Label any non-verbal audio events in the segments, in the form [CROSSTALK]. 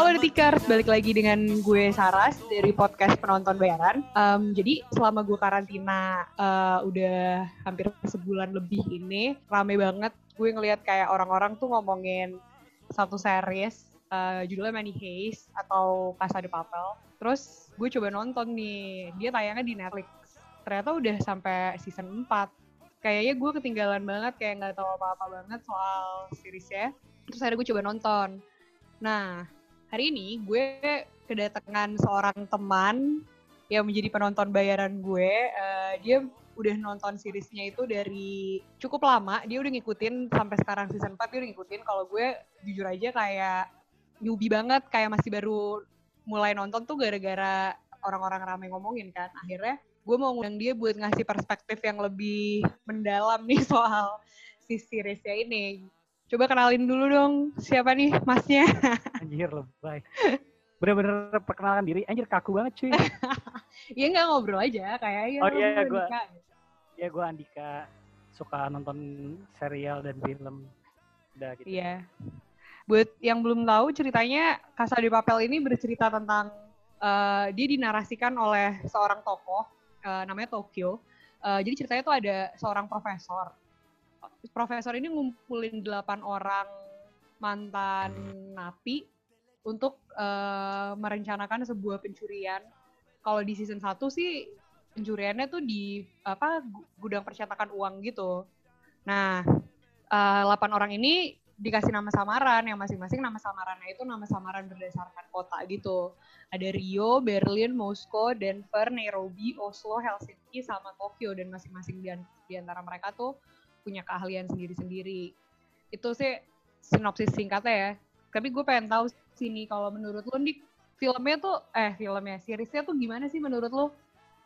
Halo Detikers, balik lagi dengan gue Saras dari podcast penonton bayaran. Um, jadi selama gue karantina uh, udah hampir sebulan lebih ini, rame banget gue ngelihat kayak orang-orang tuh ngomongin satu series uh, judulnya Money Heist atau Casa de Papel. Terus gue coba nonton nih, dia tayangnya di Netflix. Ternyata udah sampai season 4. Kayaknya gue ketinggalan banget, kayak nggak tahu apa-apa banget soal seriesnya. Terus akhirnya gue coba nonton. Nah, hari ini gue kedatangan seorang teman yang menjadi penonton bayaran gue. Uh, dia udah nonton seriesnya itu dari cukup lama. Dia udah ngikutin sampai sekarang season 4 dia udah ngikutin. Kalau gue jujur aja kayak newbie banget, kayak masih baru mulai nonton tuh gara-gara orang-orang ramai ngomongin kan. Akhirnya gue mau ngundang dia buat ngasih perspektif yang lebih mendalam nih [LAUGHS] soal si seriesnya ini. Coba kenalin dulu dong siapa nih masnya. [LAUGHS] Anjir baik. Bener-bener perkenalkan diri, anjir kaku banget cuy. Iya [LAUGHS] nggak ngobrol aja kayak ya. Oh iya gue. Iya gue Andika suka nonton serial dan film. Udah gitu. Iya. Buat yang belum tahu ceritanya Casa de Papel ini bercerita tentang uh, dia dinarasikan oleh seorang tokoh uh, namanya Tokyo. Uh, jadi ceritanya tuh ada seorang profesor profesor ini ngumpulin delapan orang mantan napi untuk uh, merencanakan sebuah pencurian. Kalau di season 1 sih pencuriannya tuh di apa gudang percetakan uang gitu. Nah, uh, orang ini dikasih nama samaran yang masing-masing nama samarannya itu nama samaran berdasarkan kota gitu. Ada Rio, Berlin, Moskow, Denver, Nairobi, Oslo, Helsinki, sama Tokyo dan masing-masing di antara mereka tuh punya keahlian sendiri-sendiri. Itu sih sinopsis singkatnya ya. Tapi gue pengen tahu sini kalau menurut lo nih filmnya tuh eh filmnya seriesnya tuh gimana sih menurut lo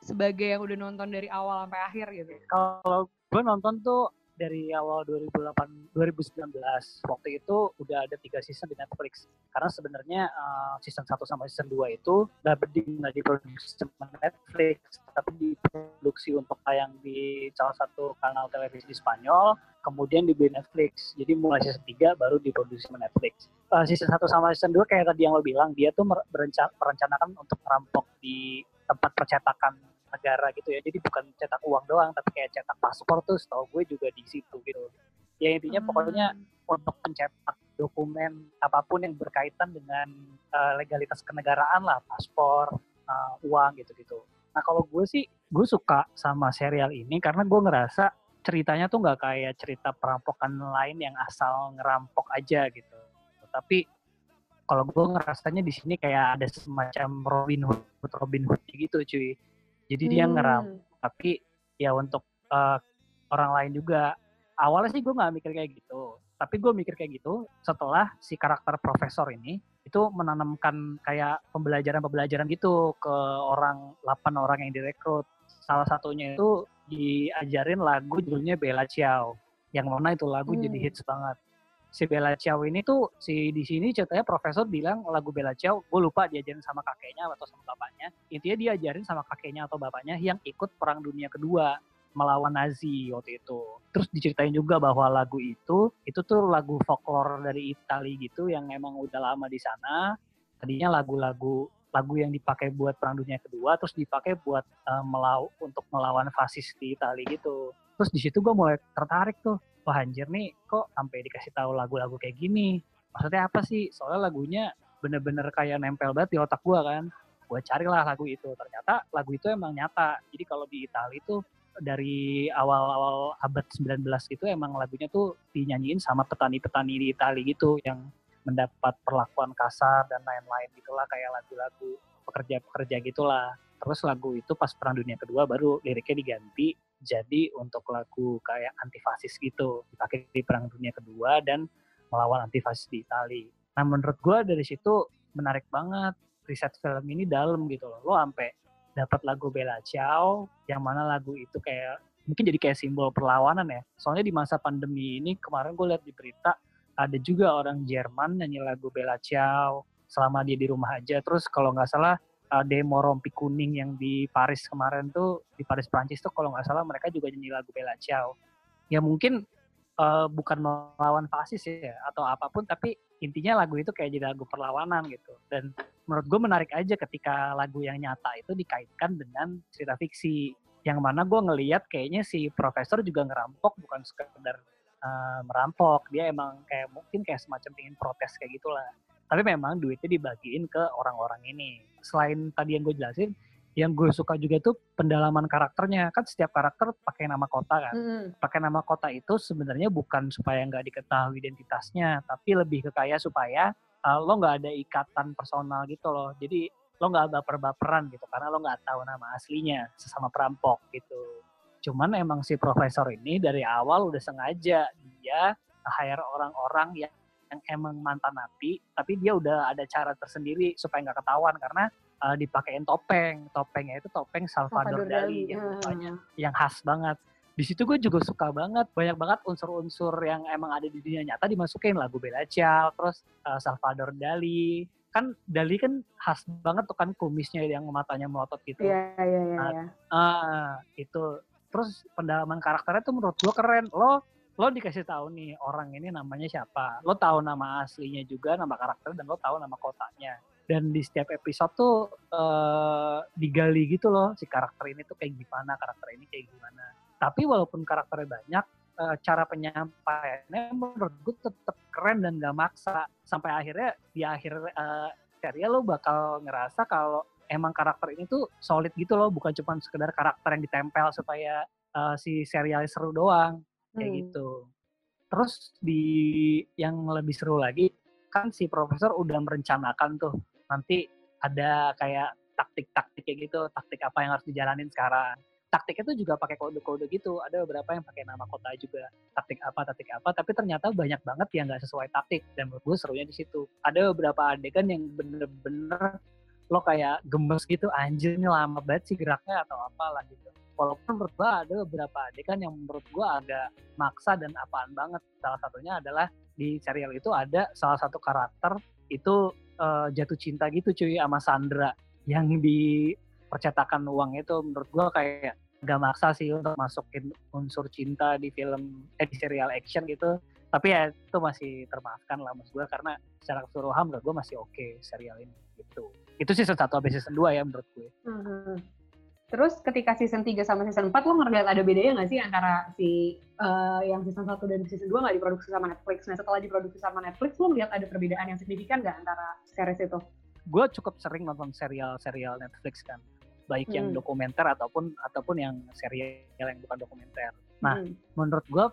sebagai yang udah nonton dari awal sampai akhir gitu? Kalau gue nonton tuh dari awal 2008 2019 waktu itu udah ada tiga season di Netflix. Karena sebenarnya uh, season 1 sama season 2 itu udah nggak diproduksi sama Netflix tapi diproduksi untuk tayang di salah satu kanal televisi di Spanyol kemudian dibeli Netflix. Jadi mulai season 3 baru diproduksi sama Netflix. Uh, season 1 sama season 2 kayak tadi yang lo bilang dia tuh merencanakan untuk merampok di tempat percetakan negara gitu ya. Jadi bukan cetak uang doang tapi kayak cetak paspor tuh setahu gue juga di situ gitu. Ya intinya hmm. pokoknya untuk mencetak dokumen apa pun yang berkaitan dengan uh, legalitas kenegaraan lah paspor uh, uang gitu gitu nah kalau gue sih gue suka sama serial ini karena gue ngerasa ceritanya tuh nggak kayak cerita perampokan lain yang asal ngerampok aja gitu. Tapi kalau gue ngerasanya di sini kayak ada semacam Robin Hood Robin Hood gitu cuy jadi dia ngeram. Hmm. tapi ya untuk uh, orang lain juga. Awalnya sih gue nggak mikir kayak gitu. Tapi gue mikir kayak gitu setelah si karakter profesor ini itu menanamkan kayak pembelajaran-pembelajaran gitu ke orang 8 orang yang direkrut. Salah satunya itu diajarin lagu judulnya Bella Ciao. Yang mana itu lagu hmm. jadi hits banget si Bella Ciao ini tuh si di sini ceritanya profesor bilang lagu Bella Ciao gue lupa diajarin sama kakeknya atau sama bapaknya. Intinya diajarin sama kakeknya atau bapaknya yang ikut perang dunia kedua melawan Nazi waktu itu. Terus diceritain juga bahwa lagu itu itu tuh lagu folklore dari Italia gitu yang emang udah lama di sana. Tadinya lagu-lagu lagu yang dipakai buat perang dunia kedua terus dipakai buat uh, melau untuk melawan fasis di Italia gitu. Terus di situ gue mulai tertarik tuh wah anjir nih kok sampai dikasih tahu lagu-lagu kayak gini? Maksudnya apa sih? Soalnya lagunya bener-bener kayak nempel banget di otak gue kan. Gue carilah lagu itu. Ternyata lagu itu emang nyata. Jadi kalau di Italia itu dari awal-awal abad 19 gitu emang lagunya tuh dinyanyiin sama petani-petani di Italia gitu yang mendapat perlakuan kasar dan lain-lain gitulah kayak lagu-lagu pekerja-pekerja gitulah. Terus lagu itu pas perang dunia kedua baru liriknya diganti jadi untuk lagu kayak antifasis gitu dipakai di perang dunia kedua dan melawan antifasis di Italia. Nah menurut gue dari situ menarik banget riset film ini dalam gitu loh. Lo sampai dapat lagu Bella Ciao yang mana lagu itu kayak mungkin jadi kayak simbol perlawanan ya. Soalnya di masa pandemi ini kemarin gue lihat di berita ada juga orang Jerman nyanyi lagu Bella Ciao selama dia di rumah aja. Terus kalau nggak salah uh, demo rompi kuning yang di Paris kemarin tuh di Paris Prancis tuh kalau nggak salah mereka juga nyanyi lagu Bella Ciao. Ya mungkin uh, bukan melawan fasis ya atau apa pun tapi intinya lagu itu kayak jadi lagu perlawanan gitu. Dan menurut gue menarik aja ketika lagu yang nyata itu dikaitkan dengan cerita fiksi. Yang mana gue ngeliat kayaknya si profesor juga ngerampok bukan sekedar uh, merampok. Dia emang kayak mungkin kayak semacam ingin protes kayak gitulah tapi memang duitnya dibagiin ke orang-orang ini. Selain tadi yang gue jelasin yang gue suka juga itu pendalaman karakternya. Kan setiap karakter pakai nama kota kan. Mm. pakai nama kota itu sebenarnya bukan supaya nggak diketahui identitasnya tapi lebih ke kayak supaya uh, lo nggak ada ikatan personal gitu loh. Jadi lo nggak baper-baperan gitu karena lo nggak tahu nama aslinya sesama perampok gitu. Cuman emang si profesor ini dari awal udah sengaja dia hire orang-orang yang yang emang mantan napi tapi dia udah ada cara tersendiri supaya nggak ketahuan karena uh, dipakein topeng. Topengnya itu topeng Salvador, Salvador Dali, Dali yang banyak, yang khas banget. Di situ gue juga suka banget, banyak banget unsur-unsur yang emang ada di dunia nyata dimasukin lagu Bella Ciao, terus uh, Salvador Dali. Kan Dali kan khas banget tuh kan kumisnya yang matanya melotot gitu. Iya, iya, iya. Nah, ya. uh, itu. Terus pendalaman karakternya tuh menurut gue keren. Lo lo dikasih tahu nih orang ini namanya siapa. Lo tahu nama aslinya juga nama karakternya dan lo tahu nama kotanya. Dan di setiap episode tuh uh, digali gitu loh si karakter ini tuh kayak gimana karakter ini kayak gimana. Tapi walaupun karakternya banyak uh, cara penyampaiannya menurut gue tetap keren dan gak maksa. Sampai akhirnya di akhir uh, serial lo bakal ngerasa kalau emang karakter ini tuh solid gitu loh. Bukan cuma sekedar karakter yang ditempel supaya uh, si serialnya seru doang kayak hmm. gitu terus di yang lebih seru lagi kan si profesor udah merencanakan tuh nanti ada kayak taktik-taktik kayak gitu, taktik apa yang harus dijalanin sekarang. Taktiknya tuh juga pakai kode-kode gitu. Ada beberapa yang pakai nama kota juga. Taktik apa, taktik apa. Tapi ternyata banyak banget yang nggak sesuai taktik. Dan menurut gue serunya di situ. Ada beberapa adegan yang bener-bener lo kayak gemes gitu. Anjir ini lama banget sih geraknya atau apalah gitu. Walaupun menurut gue ada beberapa adegan yang menurut gue agak maksa dan apaan banget. Salah satunya adalah di serial itu ada salah satu karakter itu uh, jatuh cinta gitu cuy sama Sandra yang di percetakan uang itu menurut gua kayak gak maksa sih untuk masukin unsur cinta di film eh di serial action gitu tapi ya itu masih termaafkan lah mas gue karena secara keseluruhan menurut gue masih oke okay, serial ini gitu itu season 1 sampai season 2 ya menurut gue mm-hmm. Terus ketika season 3 sama season 4 lo ngeliat ada bedanya nggak sih antara si uh, yang season 1 dan season 2 nggak diproduksi sama Netflix? Nah setelah diproduksi sama Netflix lo ngeliat ada perbedaan yang signifikan nggak antara series itu? Gue cukup sering nonton serial-serial Netflix kan, baik hmm. yang dokumenter ataupun ataupun yang serial yang bukan dokumenter. Nah hmm. menurut gue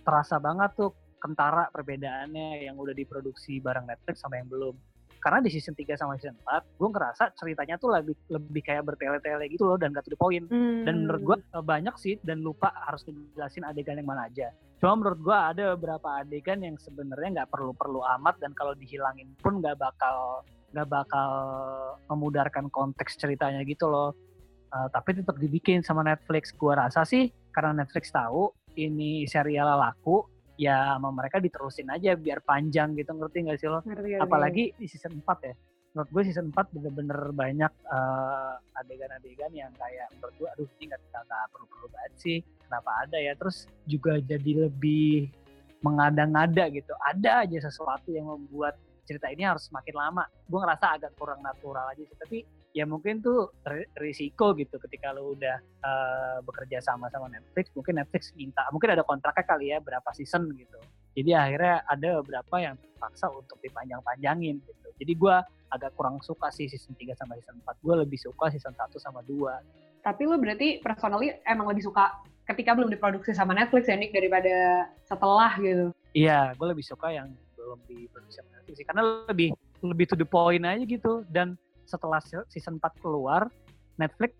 terasa banget tuh kentara perbedaannya yang udah diproduksi bareng Netflix sama yang belum karena di season 3 sama season 4 gue ngerasa ceritanya tuh lebih lebih kayak bertele-tele gitu loh dan gak to the point. Hmm. dan menurut gue eh, banyak sih dan lupa harus dijelasin adegan yang mana aja. Cuma menurut gue ada beberapa adegan yang sebenarnya nggak perlu-perlu amat dan kalau dihilangin pun nggak bakal nggak bakal memudarkan konteks ceritanya gitu loh. Uh, tapi tetap dibikin sama Netflix. Gue rasa sih karena Netflix tahu ini serial laku ya sama mereka diterusin aja biar panjang gitu ngerti gak sih lo? Ngerti, Apalagi di season 4 ya. Menurut gue season 4 bener-bener banyak uh, adegan-adegan yang kayak menurut gue aduh ini gak, gak perlu-perlu banget sih. Kenapa ada ya? Terus juga jadi lebih mengada-ngada gitu. Ada aja sesuatu yang membuat cerita ini harus semakin lama. Gue ngerasa agak kurang natural aja sih. Tapi ya mungkin tuh risiko gitu ketika lo udah uh, bekerja sama sama Netflix mungkin Netflix minta mungkin ada kontraknya kali ya berapa season gitu. Jadi akhirnya ada beberapa yang terpaksa untuk dipanjang-panjangin gitu. Jadi gue agak kurang suka sih season 3 sama season 4 gue lebih suka season 1 sama 2 tapi lo berarti personally emang lebih suka ketika belum diproduksi sama Netflix ya Nick daripada setelah gitu? Iya gue lebih suka yang belum diproduksi sama Netflix sih. Karena lebih lebih to the point aja gitu. Dan setelah season 4 keluar, Netflix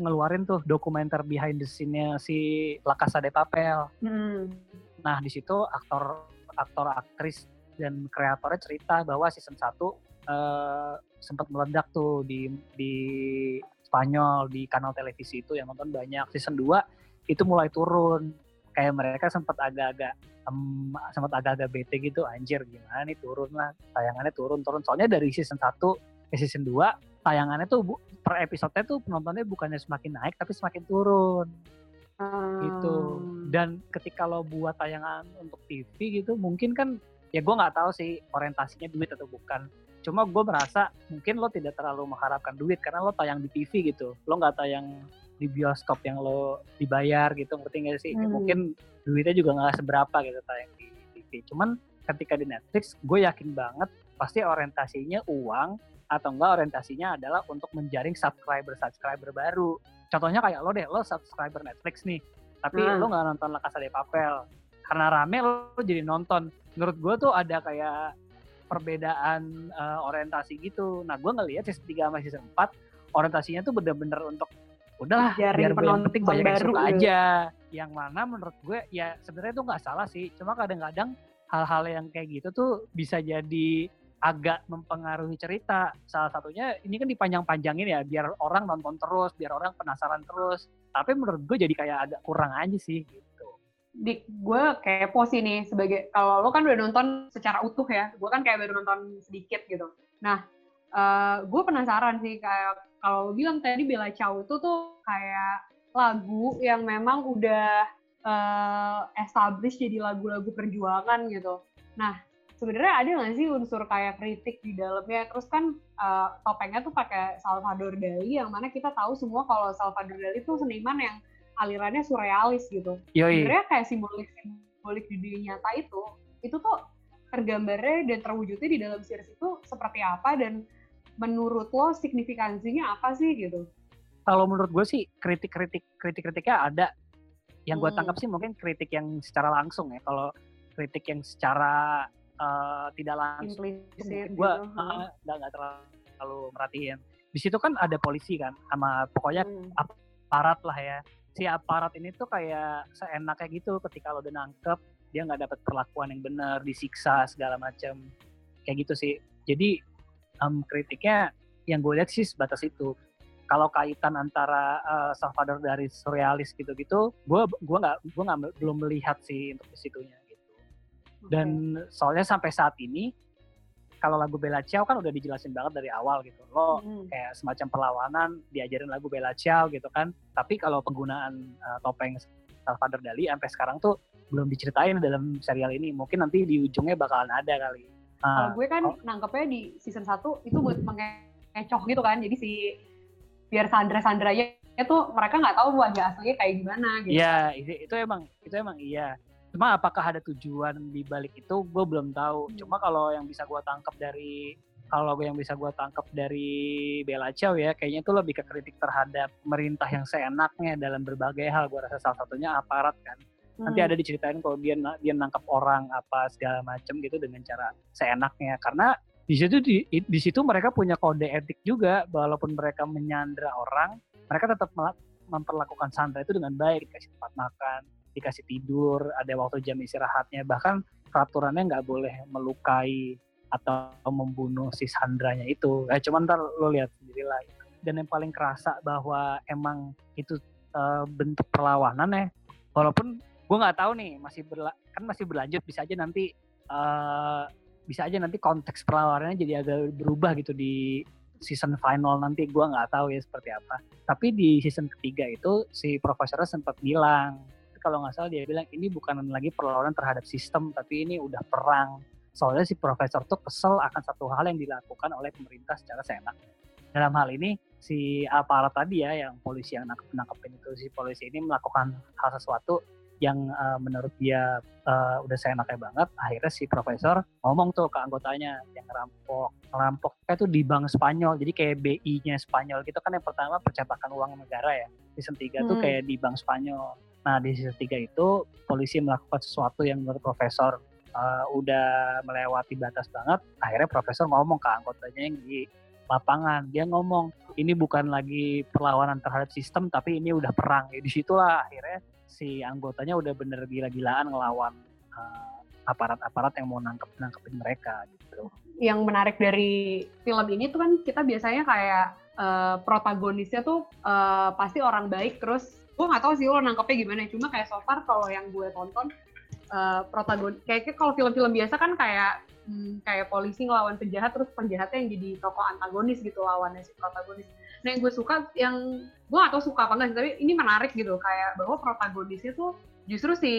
ngeluarin tuh dokumenter behind the scene-nya si La Casa de Papel. Hmm. Nah, di situ aktor aktor aktris dan kreatornya cerita bahwa season 1 uh, eh, sempat meledak tuh di di Spanyol di kanal televisi itu yang nonton banyak. Season 2 itu mulai turun. Kayak mereka sempat agak-agak um, sempat agak-agak bete gitu anjir gimana nih turun lah tayangannya turun turun soalnya dari season 1 ke season 2 tayangannya tuh per episode tuh penontonnya bukannya semakin naik tapi semakin turun. Hmm. gitu dan ketika lo buat tayangan untuk TV gitu mungkin kan ya gue nggak tahu sih orientasinya duit atau bukan. Cuma gue merasa mungkin lo tidak terlalu mengharapkan duit karena lo tayang di TV gitu. Lo nggak tayang di bioskop yang lo dibayar gitu ngerti gak sih? Ya hmm. mungkin duitnya juga nggak seberapa gitu tayang di TV cuman ketika di Netflix gue yakin banget pasti orientasinya uang atau enggak orientasinya adalah untuk menjaring subscriber subscriber baru contohnya kayak lo deh lo subscriber Netflix nih tapi hmm. lo nggak nonton La Casa de Papel karena rame lo jadi nonton menurut gue tuh ada kayak perbedaan uh, orientasi gitu. Nah, gue ngelihat season 3 sama season 4 orientasinya tuh bener-bener untuk udahlah biar yang penting banyak yang suka gitu. aja. Yang mana menurut gue ya sebenarnya itu nggak salah sih. Cuma kadang-kadang hal-hal yang kayak gitu tuh bisa jadi agak mempengaruhi cerita. Salah satunya ini kan dipanjang-panjangin ya biar orang nonton terus, biar orang penasaran terus. Tapi menurut gue jadi kayak agak kurang aja sih gitu di gue kayak sih nih sebagai kalau lo kan udah nonton secara utuh ya gue kan kayak baru nonton sedikit gitu nah uh, eh, gue penasaran sih kayak kalau lo bilang tadi Bella Ciao itu tuh kayak lagu yang memang udah uh, established jadi lagu-lagu perjuangan gitu nah sebenarnya ada nggak sih unsur kayak kritik di dalamnya terus kan uh, topengnya tuh pakai Salvador Dali yang mana kita tahu semua kalau Salvador Dali tuh seniman yang alirannya surrealis gitu. Sebenarnya kayak simbolik simbolik di dunia nyata itu itu tuh tergambarnya dan terwujudnya di dalam series itu seperti apa dan menurut lo signifikansinya apa sih gitu? Kalau menurut gue sih kritik-kritik kritik-kritiknya ada. Yang gue hmm. tangkap sih mungkin kritik yang secara langsung ya. Kalau kritik yang secara uh, tidak langsung, gue gitu. uh, nggak terlalu merhatiin. Di situ kan ada polisi kan, sama pokoknya hmm. aparat lah ya si aparat ini tuh kayak seenaknya gitu ketika lo udah nangkep dia nggak dapat perlakuan yang benar disiksa segala macam kayak gitu sih jadi um, kritiknya yang gue lihat sih sebatas itu kalau kaitan antara uh, Salvador dari surrealis gitu-gitu gue gue nggak gue nggak belum melihat sih untuk di dan soalnya sampai saat ini kalau lagu Bella Ciao kan udah dijelasin banget dari awal gitu. Lo hmm. kayak semacam perlawanan diajarin lagu Bella Ciao gitu kan. Tapi kalau penggunaan uh, topeng Salvador Dali sampai sekarang tuh belum diceritain dalam serial ini. Mungkin nanti di ujungnya bakalan ada kali. Uh, kalau gue kan oh. nangkepnya di season 1 itu buat mengecoh gitu kan. Jadi si biar Sandra-Sandranya itu mereka nggak tahu wajah aslinya kayak gimana gitu. Iya, itu, itu emang itu emang iya cuma apakah ada tujuan di balik itu gue belum tahu. Hmm. cuma kalau yang bisa gue tangkap dari kalau yang bisa gue tangkap dari Bella Ciao ya kayaknya itu lebih ke kritik terhadap pemerintah yang seenaknya dalam berbagai hal. Gue rasa salah satunya aparat kan. Hmm. nanti ada diceritain kalau dia dia nangkap orang apa segala macam gitu dengan cara seenaknya. Karena di situ di, di situ mereka punya kode etik juga. Walaupun mereka menyandra orang mereka tetap memperlakukan sandra itu dengan baik dikasih tempat makan dikasih tidur, ada waktu jam istirahatnya, bahkan peraturannya nggak boleh melukai atau membunuh si Sandranya itu. Eh, cuman ntar lo lihat sendiri lah. Dan yang paling kerasa bahwa emang itu uh, bentuk perlawanan ya, walaupun gue nggak tahu nih masih berla kan masih berlanjut bisa aja nanti uh, bisa aja nanti konteks perlawanannya jadi agak berubah gitu di season final nanti gue nggak tahu ya seperti apa tapi di season ketiga itu si profesornya sempat bilang kalau nggak salah dia bilang ini bukan lagi perlawanan terhadap sistem tapi ini udah perang. Soalnya si profesor tuh kesel akan satu hal yang dilakukan oleh pemerintah secara seenak dalam hal ini si aparat tadi ya yang polisi yang nangkep nangkepin itu si polisi ini melakukan hal sesuatu yang uh, menurut dia uh, udah seenaknya banget. Akhirnya si profesor ngomong tuh ke anggotanya yang ngerampok ngerampoknya tuh di bank Spanyol. Jadi kayak BI-nya Spanyol gitu kan yang pertama percetakan uang negara ya. Season 3 hmm. tuh kayak di bank Spanyol Nah di sisi tiga itu polisi melakukan sesuatu yang menurut profesor uh, udah melewati batas banget. Akhirnya profesor ngomong ke anggotanya yang di lapangan. Dia ngomong ini bukan lagi perlawanan terhadap sistem tapi ini udah perang. Ya, di situlah akhirnya si anggotanya udah bener gila-gilaan ngelawan uh, aparat-aparat yang mau nangkep nangkepin mereka gitu. Yang menarik dari film ini tuh kan kita biasanya kayak uh, protagonisnya tuh uh, pasti orang baik terus gue nggak tahu sih lo nangkepnya gimana. Cuma kayak so far kalau yang gue tonton uh, protagon kayaknya kalau film-film biasa kan kayak hmm, kayak polisi ngelawan penjahat terus penjahatnya yang jadi tokoh antagonis gitu lawannya si protagonis. Nah yang gue suka yang gue gak tau suka apa enggak tapi ini menarik gitu kayak bahwa protagonisnya tuh justru si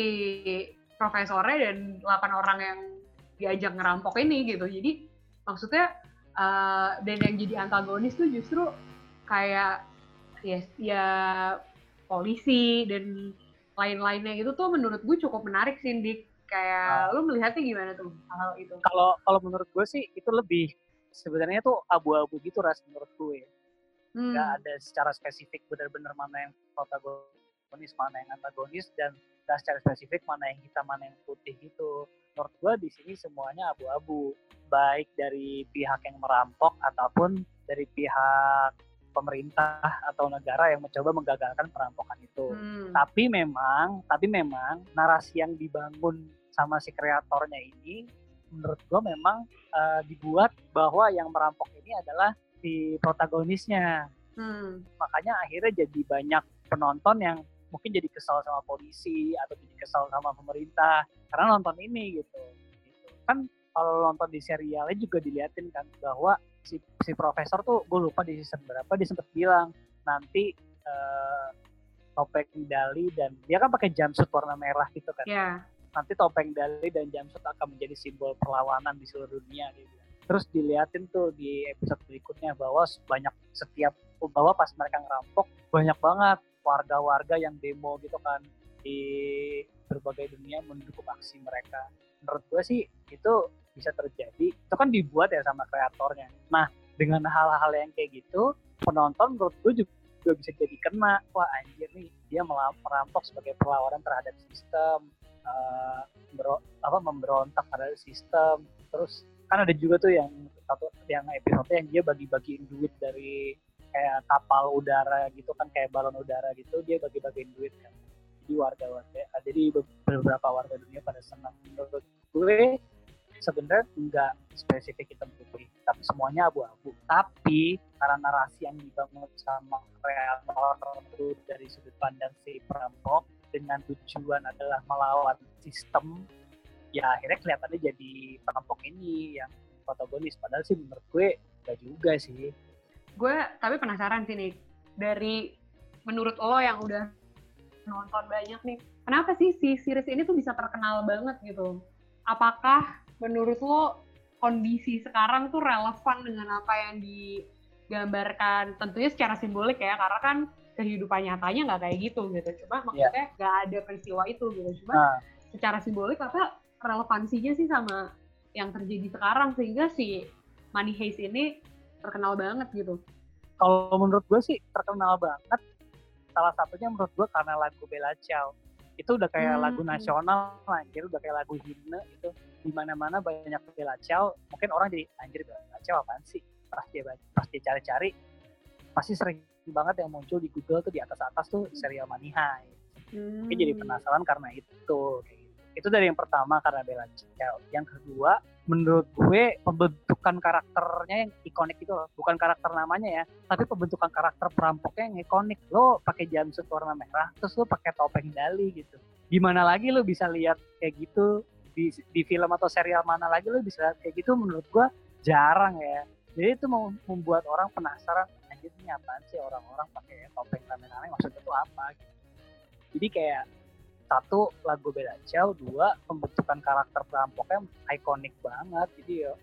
profesornya dan delapan orang yang diajak ngerampok ini gitu. Jadi maksudnya uh, dan yang jadi antagonis tuh justru kayak ya ya polisi dan lain-lainnya. Itu tuh menurut gue cukup menarik sih Dik. Kayak nah. lu melihatnya gimana tuh hal itu? Kalau kalau menurut gue sih itu lebih sebenarnya tuh abu-abu gitu ras menurut gue. Hmm. Gak ada secara spesifik benar-benar mana yang protagonis mana yang antagonis dan gak secara spesifik mana yang hitam mana yang putih gitu. Menurut gue di sini semuanya abu-abu. Baik dari pihak yang merampok ataupun dari pihak pemerintah atau negara yang mencoba menggagalkan perampokan itu. Hmm. Tapi memang, tapi memang narasi yang dibangun sama si kreatornya ini menurut gue memang uh, dibuat bahwa yang merampok ini adalah si protagonisnya. Hmm. Makanya akhirnya jadi banyak penonton yang mungkin jadi kesal sama polisi atau jadi kesal sama pemerintah karena nonton ini gitu. gitu. Kan kalau nonton di serialnya juga diliatin kan bahwa si, si profesor tuh gue lupa di season berapa dia sempat bilang nanti uh, topeng Dali dan dia kan pakai jumpsuit warna merah gitu kan. Yeah. Nanti topeng Dali dan jumpsuit akan menjadi simbol perlawanan di seluruh dunia gitu. Terus diliatin tuh di episode berikutnya bahwa banyak setiap bahwa pas mereka ngerampok banyak banget warga-warga yang demo gitu kan di berbagai dunia mendukung aksi mereka. Menurut gue sih itu bisa terjadi. Itu kan dibuat ya sama kreatornya. Nah, dengan hal-hal yang kayak gitu, penonton menurut gue juga bisa jadi kena. Wah anjir nih, dia merampok sebagai perlawanan terhadap sistem, uh, apa memberontak terhadap sistem. Terus kan ada juga tuh yang satu yang episode yang dia bagi-bagiin duit dari kayak kapal udara gitu kan kayak balon udara gitu dia bagi-bagiin duit kan jadi warga-warga jadi beberapa warga dunia pada senang menurut gue sebenarnya enggak spesifik hitam putih tapi semuanya abu-abu. Tapi karena narasi yang dibangun sama kreator itu dari sudut pandang si perampok dengan tujuan adalah melawan sistem ya akhirnya kelihatannya jadi perampok ini yang protagonis. Padahal sih menurut gue gak juga sih. Gue tapi penasaran sih nih dari menurut lo yang udah nonton banyak nih kenapa sih si series ini tuh bisa terkenal banget gitu? Apakah menurut lo kondisi sekarang tuh relevan dengan apa yang digambarkan tentunya secara simbolik ya karena kan kehidupan nyatanya nggak kayak gitu gitu cuma maksudnya iya. nggak yeah. ada peristiwa itu gitu cuma nah. secara simbolik apa relevansinya sih sama yang terjadi sekarang sehingga si Money Heist ini terkenal banget gitu. Kalau menurut gue sih terkenal banget. Salah satunya menurut gue karena lagu Bella Ciao. Itu udah kayak hmm. lagu nasional anjir, udah kayak lagu himne itu. Di mana-mana banyak Bella Ciao. Mungkin orang jadi anjir Bella Ciao apaan sih? Pas dia pas dia cari-cari pasti sering banget yang muncul di Google tuh di atas-atas tuh serial Money Heist. Hmm. Mungkin jadi penasaran karena itu kayak itu dari yang pertama karena Bella Ciao. Yang kedua, menurut gue pembentukan karakternya yang ikonik itu loh. Bukan karakter namanya ya, tapi pembentukan karakter perampoknya yang ikonik. Lo pakai jumpsuit warna merah, terus lo pakai topeng dali gitu. Gimana lagi lo bisa lihat kayak gitu di, di film atau serial mana lagi lo bisa lihat kayak gitu menurut gue jarang ya. Jadi itu membuat orang penasaran, anjir ini apaan sih orang-orang pakai topeng rame-rame maksudnya itu apa gitu. Jadi kayak satu lagu beda jauh dua pembentukan karakter perampoknya ikonik banget jadi ya,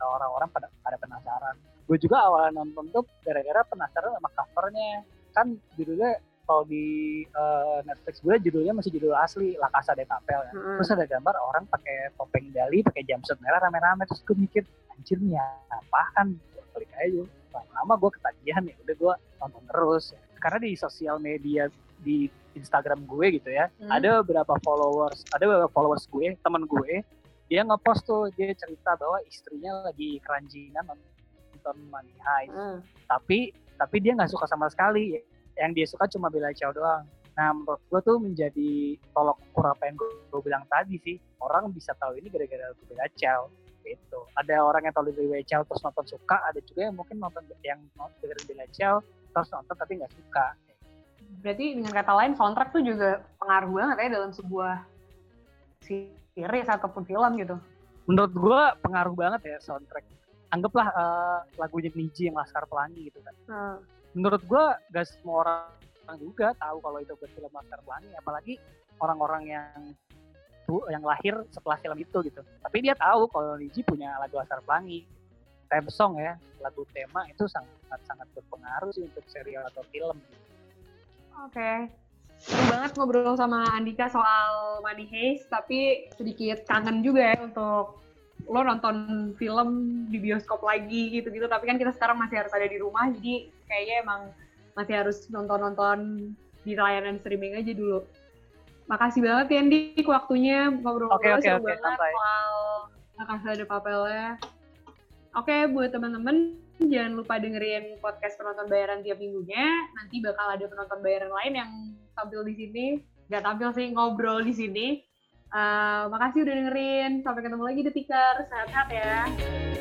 orang-orang pada pada penasaran gue juga awalnya nonton tuh gara-gara penasaran sama covernya kan judulnya kalau di uh, Netflix gue judulnya masih judul asli La Casa de Papel ya. Mm. Terus ada gambar orang pakai topeng dali, pakai jumpsuit merah rame-rame terus gue mikir anjir nih apaan? Gue klik aja. Lama-lama gue ketagihan ya udah gue nonton terus. Karena di sosial media di Instagram gue gitu ya. Hmm. ada beberapa followers ada beberapa followers gue teman gue dia ngepost tuh dia cerita bahwa istrinya lagi keranjingan nonton Money Heist. Hmm. tapi tapi dia nggak suka sama sekali. Yang dia suka cuma Bella Ciao doang. Nah menurut gue tuh menjadi tolok ukur apa yang gue, gue bilang tadi sih. Orang bisa tahu ini gara-gara Bella Ciao gitu. Ada orang yang tahu dari Ciao terus nonton suka ada juga yang mungkin nonton yang nonton Bella Ciao terus nonton tapi nggak suka berarti dengan kata lain soundtrack tuh juga pengaruh banget ya dalam sebuah series ataupun film gitu. Menurut gue pengaruh banget ya soundtrack. Anggaplah uh, lagunya Niji yang Laskar Pelangi gitu kan. Hmm. Menurut gue gak semua orang juga tahu kalau itu film Laskar Pelangi, apalagi orang-orang yang yang lahir setelah film itu gitu. Tapi dia tahu kalau Niji punya lagu Asar Pelangi, theme song ya, lagu tema itu sangat sangat berpengaruh sih untuk serial atau film. Oke. Okay. Seru banget ngobrol sama Andika soal Money Heist, tapi sedikit kangen juga ya untuk lo nonton film di bioskop lagi gitu-gitu. Tapi kan kita sekarang masih harus ada di rumah, jadi kayaknya emang masih harus nonton-nonton di layanan streaming aja dulu. Makasih banget ya Andi waktunya ngobrol-ngobrol okay, okay, okay, banget sampai. soal Makasih ada papelnya. Oke, okay, buat teman-teman jangan lupa dengerin podcast penonton bayaran tiap minggunya. Nanti bakal ada penonton bayaran lain yang tampil di sini. Gak tampil sih, ngobrol di sini. Uh, makasih udah dengerin. Sampai ketemu lagi di Tikar. Sehat-sehat ya.